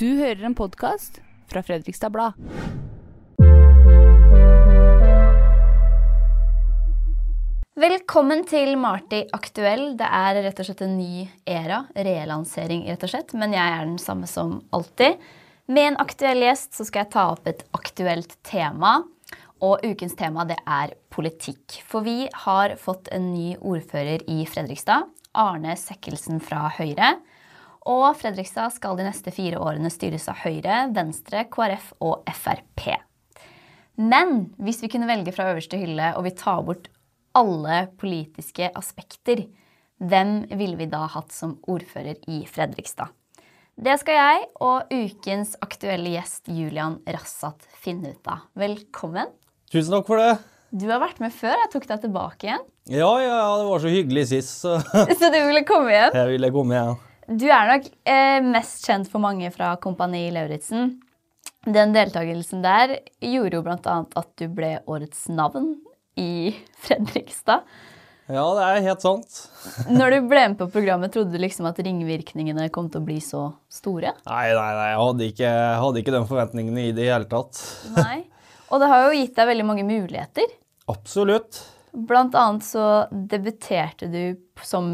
Du hører en podkast fra Fredrikstad Blad. Velkommen til Marti aktuell. Det er rett og slett en ny æra. Relansering, rett og slett. Men jeg er den samme som alltid. Med en aktuell gjest så skal jeg ta opp et aktuelt tema. Og ukens tema det er politikk. For vi har fått en ny ordfører i Fredrikstad. Arne Sekkelsen fra Høyre. Og Fredrikstad skal de neste fire årene styres av Høyre, Venstre, KrF og Frp. Men hvis vi kunne velge fra øverste hylle og vi tar bort alle politiske aspekter, hvem ville vi da hatt som ordfører i Fredrikstad? Det skal jeg og ukens aktuelle gjest Julian Rassat finne ut av. Velkommen. Tusen takk for det. Du har vært med før. Jeg tok deg tilbake igjen. Ja, ja, ja, det var så hyggelig sist, så Så du ville komme igjen? jeg ville komme igjen. Du er nok eh, mest kjent for mange fra Kompani Lauritzen. Den deltakelsen der gjorde jo bl.a. at du ble årets navn i Fredrikstad. Ja, det er helt sant. Når du ble med på programmet, trodde du liksom at ringvirkningene kom til å bli så store? Nei, nei, nei, jeg hadde ikke, hadde ikke den forventningene i det hele tatt. Nei. Og det har jo gitt deg veldig mange muligheter. Absolutt. Blant annet så debuterte du som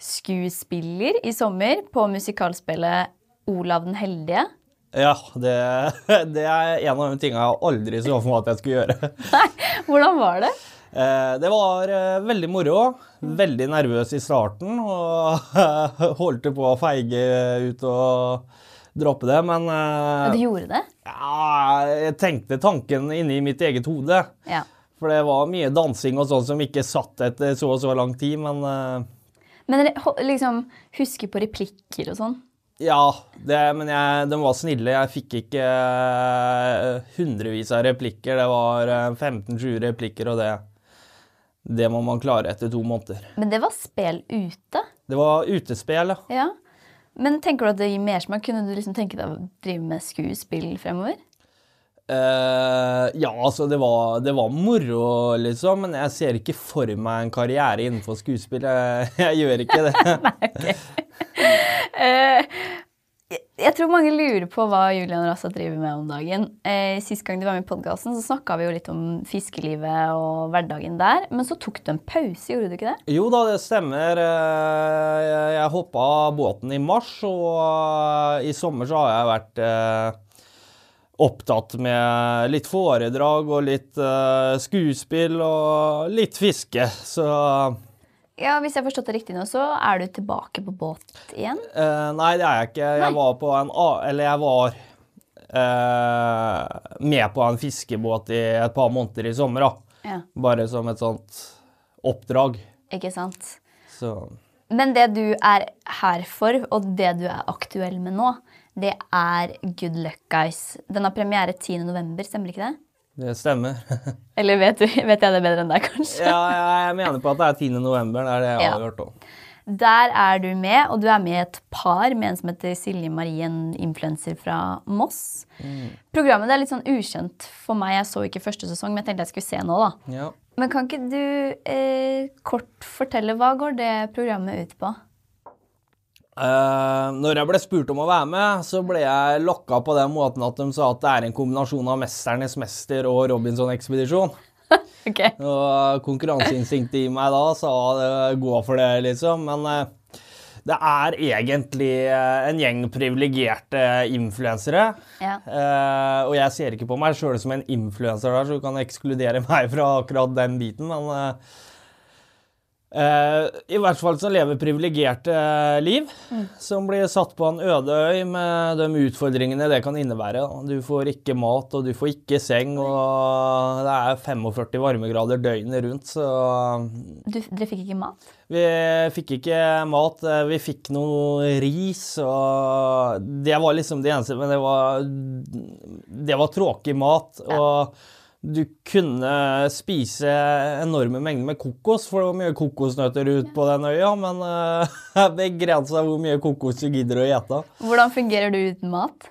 musikalskuespiller i sommer på musikalspillet Olav den heldige. Ja, det, det er en av de tingene jeg aldri så for meg at jeg skulle gjøre. Nei, hvordan var det? Eh, Det var eh, veldig moro. Veldig nervøs i starten og holdt på å feige ut og droppe det, men eh, Du gjorde det? ja, jeg tenkte tanken inni mitt eget hode. Ja. For det var mye dansing og sånn som ikke satt etter så og så lang tid, men Men liksom huske på replikker og sånn? ja, det, men jeg, de var snille. Jeg fikk ikke uh, hundrevis av replikker. Det var uh, 15-20 replikker, og det, det må man klare etter to måneder. Men det var spel ute? Det var utespill, ja. Ja. Men tenker du at det gir mersmak? Kunne du liksom tenke deg å drive med skuespill fremover? Eh, ja, altså, det var, det var moro, liksom, men jeg ser ikke for meg en karriere innenfor skuespill. Jeg, jeg gjør ikke det. Eh, jeg- jeg tror mange lurer på hva Julian Rassa driver med om dagen. Eh, Sist gang du var med i podkasten, snakka vi jo litt om fiskelivet og hverdagen der. Men så tok du en pause, gjorde du ikke det? Jo da, det stemmer. Eh, Jeg, jeg hoppa båten i mars, og i sommer så har jeg vært opptatt med litt foredrag og litt uh, skuespill og litt fiske. Så Ja, Hvis jeg har forstått det riktig nå, så er du tilbake på båt igjen? Uh, Nei, det er jeg ikke. Nei. Jeg var på en. Eller jeg var uh, med på en fiskebåt i et par måneder i sommer, da. Ja, Bare som et sånt oppdrag. ikke sant? Så Men det du er her for, og det du er aktuell med nå, det er Good Luck Guys. Den har premiere 10. november, stemmer ikke det? det stemmer. Eller vet, du, vet jeg det bedre enn deg, kanskje? Ja, ja, jeg mener på at det er 10. november. Det er det jeg Ja. har hørt om. Der er du med, og du er med i et par med en som heter Silje Marie, en influenser fra Moss. Programmet det er litt sånn ukjent for meg. Jeg så ikke første sesong, men jeg tenkte jeg skulle se nå. da. Ja. Men kan ikke du eh, kort fortelle hva går det programmet ut på? Eh, når jeg ble spurt om å være med, så ble jeg lokka på den måten at de sa at det er en kombinasjon av 'Mesternes mester' og 'Robinson-ekspedisjon'. Ok. Og konkurranseinstinktet i meg da sa det, gå for det, liksom. Men uh, det er egentlig eh, en gjeng privilegerte influensere. Ja. Og jeg ser ikke på meg sjøl som en influenser der, så du kan ekskludere meg fra akkurat den biten, men I hvert fall som lever privilegerte liv. liv, som blir satt på en øde øy med de utfordringene det kan innebære. Du får ikke mat, og du får ikke seng, og det er 45 varmegrader døgnet rundt, så Du, dere fikk ikke mat? vi fikk ikke mat. eh, Vi fikk noe ris, og det var liksom det eneste, men det var Det var tråkig mat. og du kunne spise enorme mengder med kokos, for det var mye kokosnøtter ut på den øya, men uh, begrensa hvor mye kokos du gidder å gjete. Hvordan fungerer du uten mat?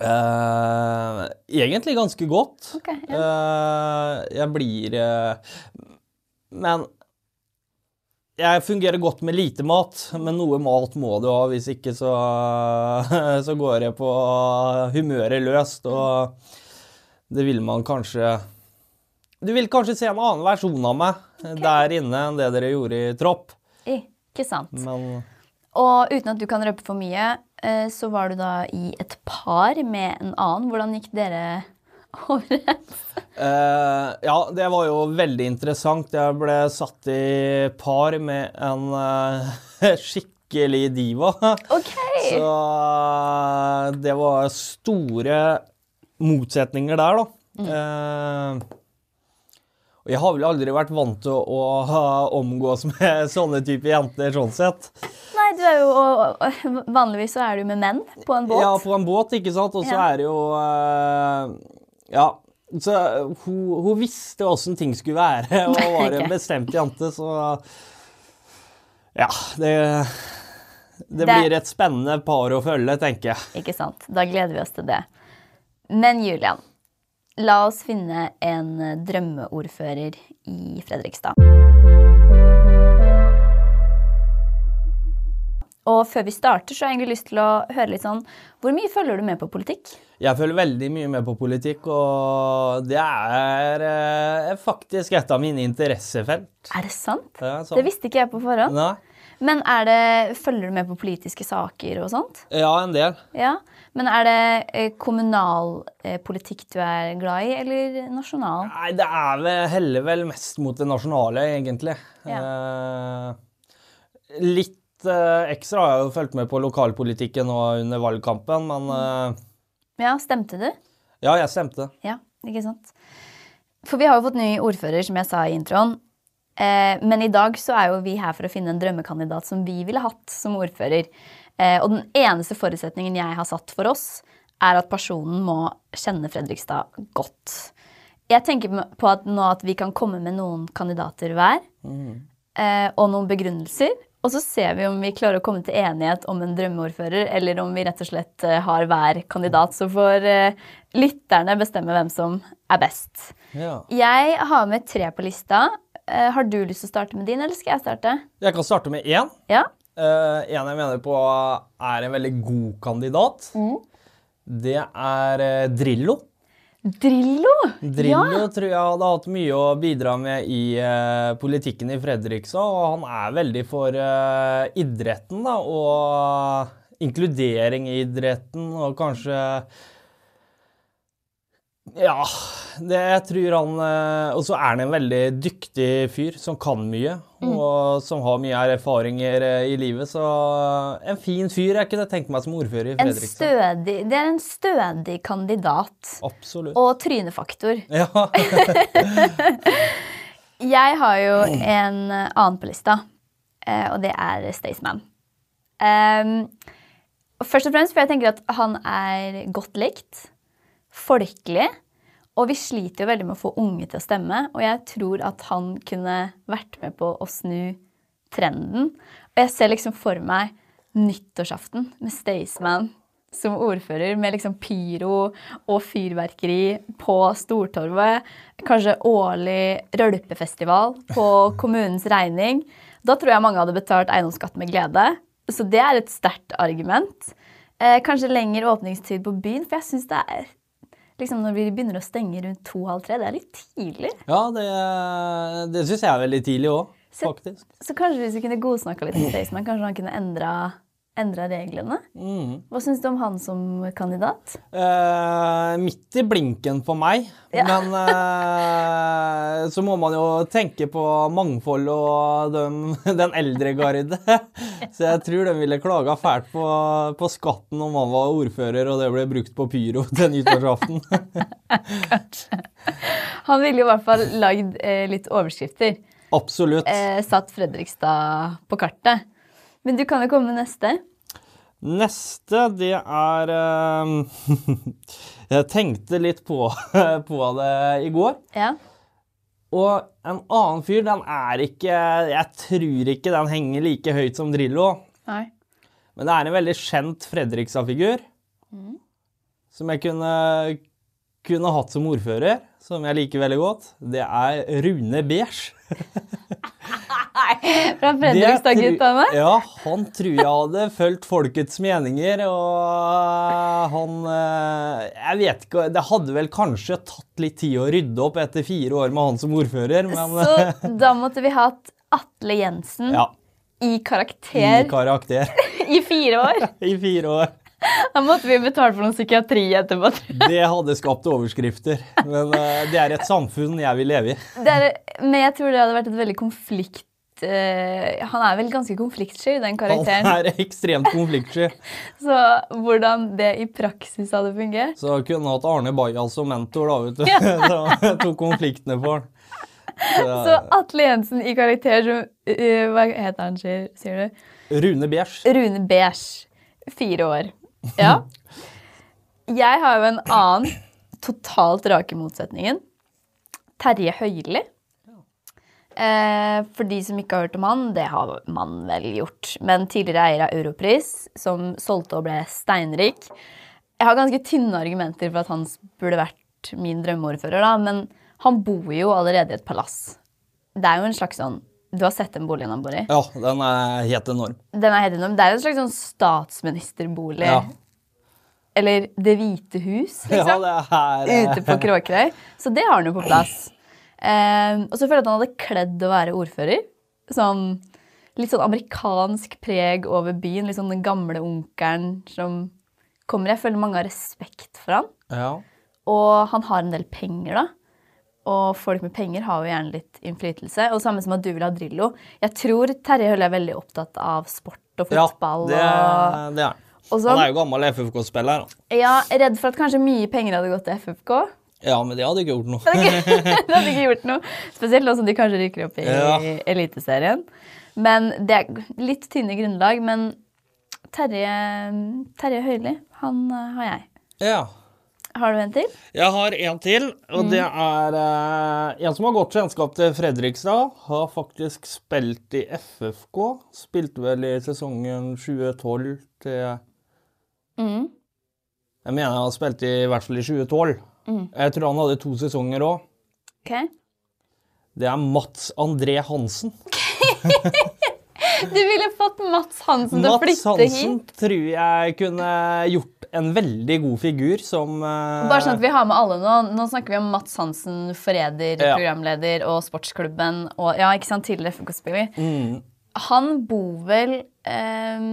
Uh, egentlig ganske godt. Okay, ja. uh, jeg blir uh, Men jeg fungerer godt med lite mat, men noe mat må du ha, hvis ikke så, så går jeg på humøret løst, og det vil man kanskje Du vil kanskje se en annen versjon av meg der inne enn det dere gjorde i tropp, Ikke sant. men Og uten at du kan røpe for mye, eh, så var du da i et par med en annen. Hvordan gikk dere overens? Eh, ja, det var jo veldig interessant. Jeg ble satt i par med en uh, skikkelig diva. Ok! Så uh, det var store motsetninger der, da. Eh, og jeg har vel aldri vært vant til å, å omgås med sånne type jenter, sånn sett. Nei, du er jo og- og Vanligvis så er du med menn på en båt. Ja, på en båt, ikke sant? Og så Ja. er det jo eh, Ja. Så hun, hun visste åssen ting skulle være, og var en bestemt jente, så Ja, det Det Det- blir et spennende par å følge, tenker jeg. Ikke sant? Da gleder vi oss til det. Men Julian, la oss finne en drømmeordfører i Fredrikstad. Og før vi starter, så har jeg egentlig lyst til å høre litt sånn Hvor mye følger du med på politikk? Jeg følger veldig mye med på politikk, og det er eh, faktisk et av mine interessefelt. Er det sant? Det er sant. Det visste ikke jeg på forhånd. Nei. Men det, følger du med på politiske saker og sånt? Ja, en del. Ja. Men er det eh, kommunalpolitikk du er glad i, eller nasjonal? Nei, det er vel heller vel mest mot det nasjonale, egentlig. Eh, litt eh, ekstra har jeg jo fulgt med på lokalpolitikken nå under valgkampen, men eh, Ja, stemte du? ja, jeg stemte. Ja, ikke sant? For vi har jo fått ny ordfører, som jeg sa i introen. Eh, men i dag så er jo vi her for å finne en drømmekandidat som vi ville hatt som ordfører. Eh, og den eneste forutsetningen jeg har satt for oss, er at personen må kjenne Fredrikstad godt. Jeg tenker på at nå at vi kan komme med noen kandidater hver, eh, og noen begrunnelser. Og så ser vi om vi klarer å komme til enighet om en drømmeordfører, eller om vi rett og slett eh, har hver kandidat. Så får eh, lytterne bestemme hvem som er best. Ja. Jeg har med tre på lista. Eh, har du lyst til å starte med din, eller skal jeg starte? Jeg kan starte med én. Ja? Uh, en jeg mener på er en veldig god kandidat. Det er eh, Drillo. Drillo! Drillo tror jeg hadde hatt mye å bidra med i uh, politikken i Fredrikstad, og han er veldig for uh, idretten, da, og inkludering i idretten, og kanskje Ja, det jeg tror han eh, Og så er han en veldig dyktig fyr som kan mye, og som har mye erfaringer eh, i livet, så en fin fyr jeg kunne tenkt meg som ordfører i En stødig, det er en stødig kandidat. Absolutt. Og trynefaktor. Ja. Jeg har jo en eh, annen på lista, eh, og det er Staysman. Um, først og fremst for jeg tenker at han er godt likt, folkelig, og vi sliter jo veldig med å få unge til å stemme, og jeg tror at han kunne vært med på å snu trenden. Og jeg ser liksom for meg nyttårsaften med Staysman som ordfører, med liksom pyro og fyrverkeri på Stortorvet. Kanskje årlig rølpefestival på kommunens regning. Da tror jeg mange hadde betalt eiendomsskatt med glede. Så det er et sterkt argument. Eh, kanskje lengre åpningstid på byen, for jeg syns det er liksom Når vi begynner å stenge rundt to-halv tre, det er litt tidlig. Ja, det, det syns jeg er veldig tidlig òg, Så- faktisk. Så kanskje hvis vi kunne godsnakka litt med Staysman, kanskje han kunne endra, endra reglene. Mm. Hva syns du om han som kandidat? Eh, midt i blinken for meg. Ja. Men eh, så må man jo tenke på mangfold og dem, den eldre garde. Så jeg tror de ville klaga fælt på, på skatten om han var ordfører og det ble brukt på pyro til nyttårsaften. Han ville jo i hvert fall lagd eh, litt overskrifter. Absolutt. Eh, satt Fredrikstad på kartet. Men du kan jo komme med neste. Neste, det er eh, Jeg tenkte litt på, på det i går. Ja. Og en annen fyr, den er ikke Jeg tror ikke den henger like høyt som Drillo. Nei. Men det er en veldig kjent Fredrikstad-figur. Som jeg kunne, kunne hatt som ordfører, som jeg liker veldig godt. Det er Rune Beige. Fra Fredrikstad-guttene? Ja, han tror jeg hadde fulgt folkets meninger, og han eh, Jeg vet ikke Det hadde vel kanskje tatt litt tid å rydde opp etter fire år med han som ordfører, men Så da måtte vi hatt Atle Jensen ja. i I karakter karakter. i fire år. I fire år. Da måtte vi betale for noen psykiatri etterpå. Det hadde skapt overskrifter. Men eh, det er et samfunn jeg vil leve i. Det er, men jeg tror det hadde vært et veldig konflikt... eh, han er vel ganske konfliktsky, den Han er ekstremt konfliktsky. Så hvordan det i praksis hadde fungert Så kunne hatt Arne Bajal som mentor, da, vet du. Så tok konfliktene for han. Så, Så Atle Jensen i karakter som uh, Hva heter han, sier, sier du? Rune Bæsj. Rune Bæsj. Fire år. Ja. Jeg har jo en annen totalt rake motsetningen. Terje Høili. Eh, for de som ikke har hørt om han, det har man vel gjort. Men tidligere eier av Europris, som solgte og ble steinrik. Jeg har ganske tynne argumenter for at han burde vært min drømmeordfører, da, men han bor jo allerede i et palass. Det er jo en slags sånn Du har sett den boligen han bor i? Ja, den er helt enorm. Den er helt enorm. Det er jo en slags sånn statsministerbolig. Ja. Eller Det hvite hus, Ja, liksom. det er eh, Ute på Kråkerøy. Så det har han jo på plass. Eh, og så føler jeg at han hadde kledd å være ordfører. Sånn litt sånn amerikansk preg over byen. Litt sånn den gamle onkelen som kommer. Jeg føler mange har respekt for han. Ja. Og han har en del penger, da. Og folk med penger har jo gjerne litt innflytelse. Og samme som at du vil ha Drillo. Jeg tror Terje Hølle er veldig opptatt av sport og ja, fotball. det, det er han. Han er jo gammel FFK-spiller. Ja, redd for at kanskje mye penger hadde gått til FFK. Ja, men det hadde ikke gjort noe. det hadde ikke gjort noe. Spesielt nå som de kanskje rykker opp i Ja. Eliteserien. Men det er litt tynne grunnlag. Men Terje, Terje Høili, han eh, har jeg. Ja. Har du en til? Jeg har en til, og det er eh, en som har godt kjennskap til Fredrikstad. Har faktisk spilt i FFK. Spilte vel i sesongen 2012 til Jeg mener han spilte i, i hvert fall i 2012. Jeg tror han hadde to sesonger òg. Ok. Det er Mats André Hansen. Du ville fått Mats Hansen til å Mats flytte Hansen hit. tror jeg kunne gjort en veldig god figur som uh... Bare sånn at vi har med alle nå. Nå snakker vi om Mats Hansen, forræder, Ja. programleder og sportsklubben og ja, ikke sant, tidligere FK-spiller. mm, Han bor vel um,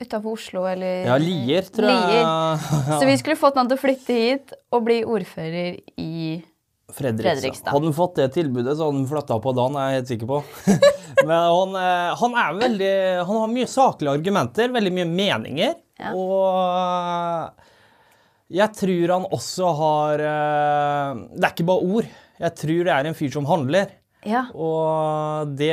utafor Oslo eller Ja, Lier, tror jeg. Lier. Så vi skulle fått han til å flytte hit og bli ordfører i Fredrikstad. Fredrikstad. Hadde han fått det tilbudet, så hadde han flytta på dagen, er jeg helt sikker på. Men han, eh, han er veldig Han har mye saklige argumenter, veldig mye meninger. Ja. Og eh, jeg tror han også har eh, Det er ikke bare ord. Jeg tror det er en fyr som handler. Ja. Og det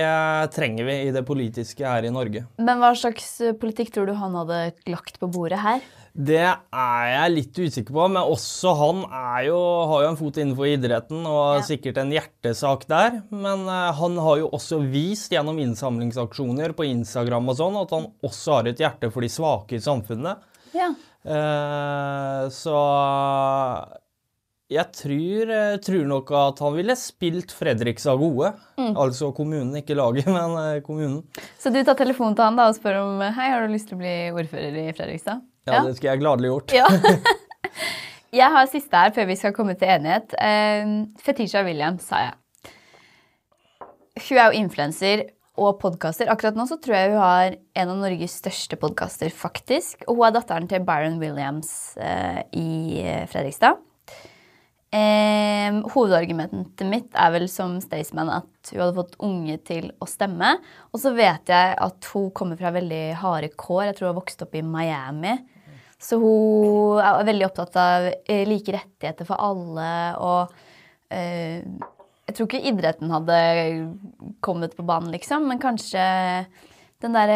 trenger vi i det politiske her i Norge. Men hva slags eh, politikk tror du han hadde lagt på bordet her? Det er jeg litt usikker på, men også han jo, har jo en fot innenfor idretten og Ja. sikkert en hjertesak der. Men eh, han har jo også vist gjennom innsamlingsaksjoner på Instagram og sånn at han også har et hjerte for de svake i samfunnet. Ja. Eh, så jeg tror, tror nok at han ville spilt Fredrikstad gode. Mm. Altså kommunen, ikke laget, men eh, kommunen. Så du tar telefonen til han da og spør om Hei, har du lyst til å bli ordfører i Fredrikstad? Ja, det skulle jeg gladelig gjort. Ja. jeg har siste her før vi skal komme til enighet. Fetisha Williams, sa jeg. Hun er jo influenser, og podkaster. Akkurat nå så tror jeg hun har en av Norges største podkaster, faktisk. Og hun er datteren til Byron Williams eh, i Fredrikstad. Eh, hovedargumentet mitt er vel som Staysman at hun hadde fått unge til å stemme. Og så vet jeg at hun kommer fra veldig harde kår. Jeg tror hun har vokst opp i Miami. Så hun er veldig opptatt av eh, like rettigheter for alle og eh, Jeg tror ikke idretten hadde kommet på banen, liksom, men kanskje der,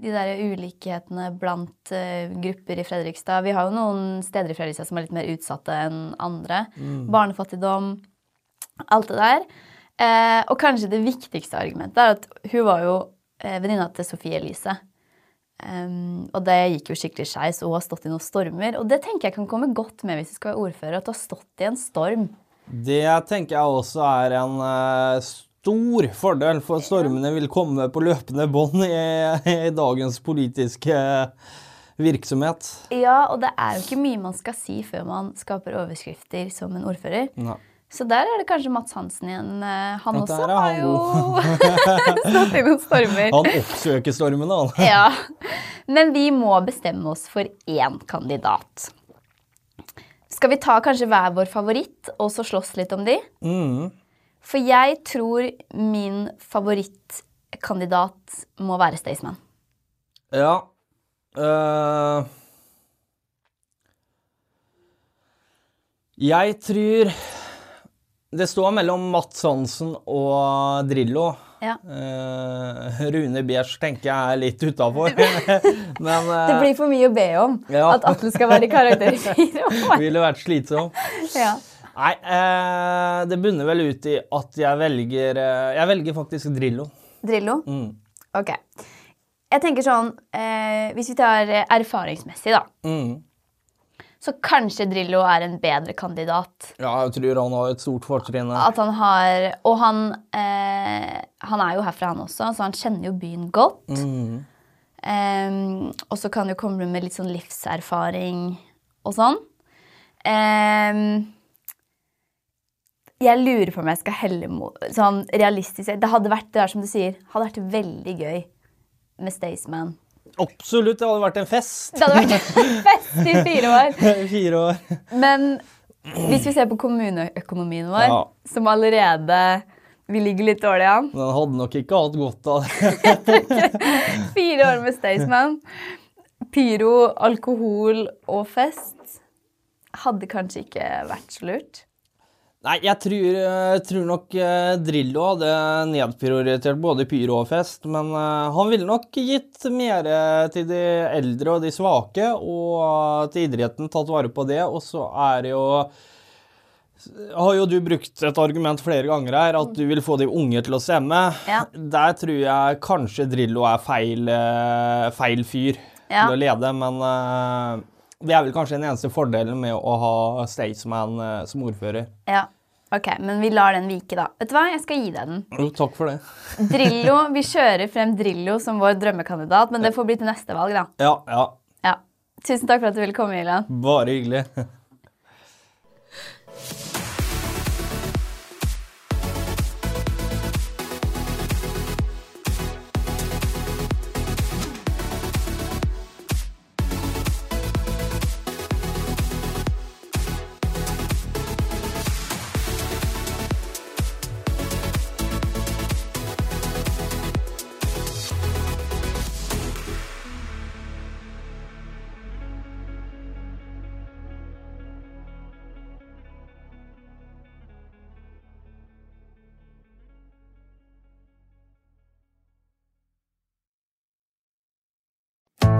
de der ulikhetene blant uh, grupper i Fredrikstad Vi har jo noen steder i Fredrikstad som er litt mer utsatte enn andre. Mm. Barnefattigdom, alt det der. Eh, og kanskje det viktigste argumentet er at hun var jo eh, venninna til Sofie Elise. Um, og det gikk jo skikkelig skeis, og hun har stått i noen stormer. Og det tenker jeg kan komme godt med hvis du skal være ordfører, at du har stått i en storm. Det tenker jeg også er en uh, stor fordel, for stormene vil komme på løpende bånd i, i, dagens politiske virksomhet. Ja, og det er jo ikke mye man skal si før man skaper overskrifter som en ordfører. Nei. Så der er det kanskje Mats Hansen igjen. Eh, han også er har han jo stått i noen stormer. Han oppsøker stormene, han. Ja. Men vi må bestemme oss for én kandidat. Skal vi ta kanskje hver vår favoritt og så slåss litt om de? Mm. For jeg tror min favorittkandidat må være Staysman. Ja. uh, jeg tror det står mellom Mats Hansen og Drillo. Ja. Uh, Rune Bjersch tenker jeg er litt utafor. Men Det uh, blir for mye å be om Ja. at Atle skal være karakter i fire år. ville vært slitsom. Ja. Nei, eh, det bunner vel ut i at jeg velger eh, Jeg velger faktisk Drillo. Drillo? Mm. Ok. Jeg tenker sånn eh, Hvis vi tar erfaringsmessig, da. Mm. Så kanskje Drillo er en bedre kandidat. Ja, jeg tror han har et stort fortrinn. At han har Og han eh, Han er jo herfra, han også, så han kjenner jo byen godt. Mm. Um, og så kan jo komme med litt sånn livserfaring og sånn. Em, jeg lurer på om jeg skal helle mot Sånn realistisk Det hadde vært det er som du sier, hadde vært veldig gøy med Staysman. Absolutt, det hadde vært en fest. Det hadde vært en fest i fire år. Fire år. Men hvis vi ser på kommuneøkonomien vår, Ja. som allerede Vi ligger litt dårlig an. Den hadde nok ikke hatt godt av det. Fire år med Staysman. Pyro, alkohol og fest hadde kanskje ikke vært så lurt. Nei, jeg tror, jeg tror nok eh, Drillo hadde nedprioritert både pyro og fest, men eh, han ville nok gitt mer eh, til de eldre og de svake, og eh, til idretten tatt vare på det. Og så er det jo har jo du brukt et argument flere ganger her, at du vil få de unge til å stemme. Ja. Der tror jeg kanskje Drillo er feil, eh, feil fyr Ja. til å lede, men eh, det er vel kanskje den eneste fordelen med å ha Staysman eh, som ordfører. Ja, ok, Men vi lar den vike, da. Vet du hva, Jeg skal gi deg den. Jo, takk for det. Drillo, Vi kjører frem Drillo som vår drømmekandidat, men det får bli til neste valg, da. Ja, ja. Ja. Tusen takk for at du ville komme, Ilan. Bare hyggelig.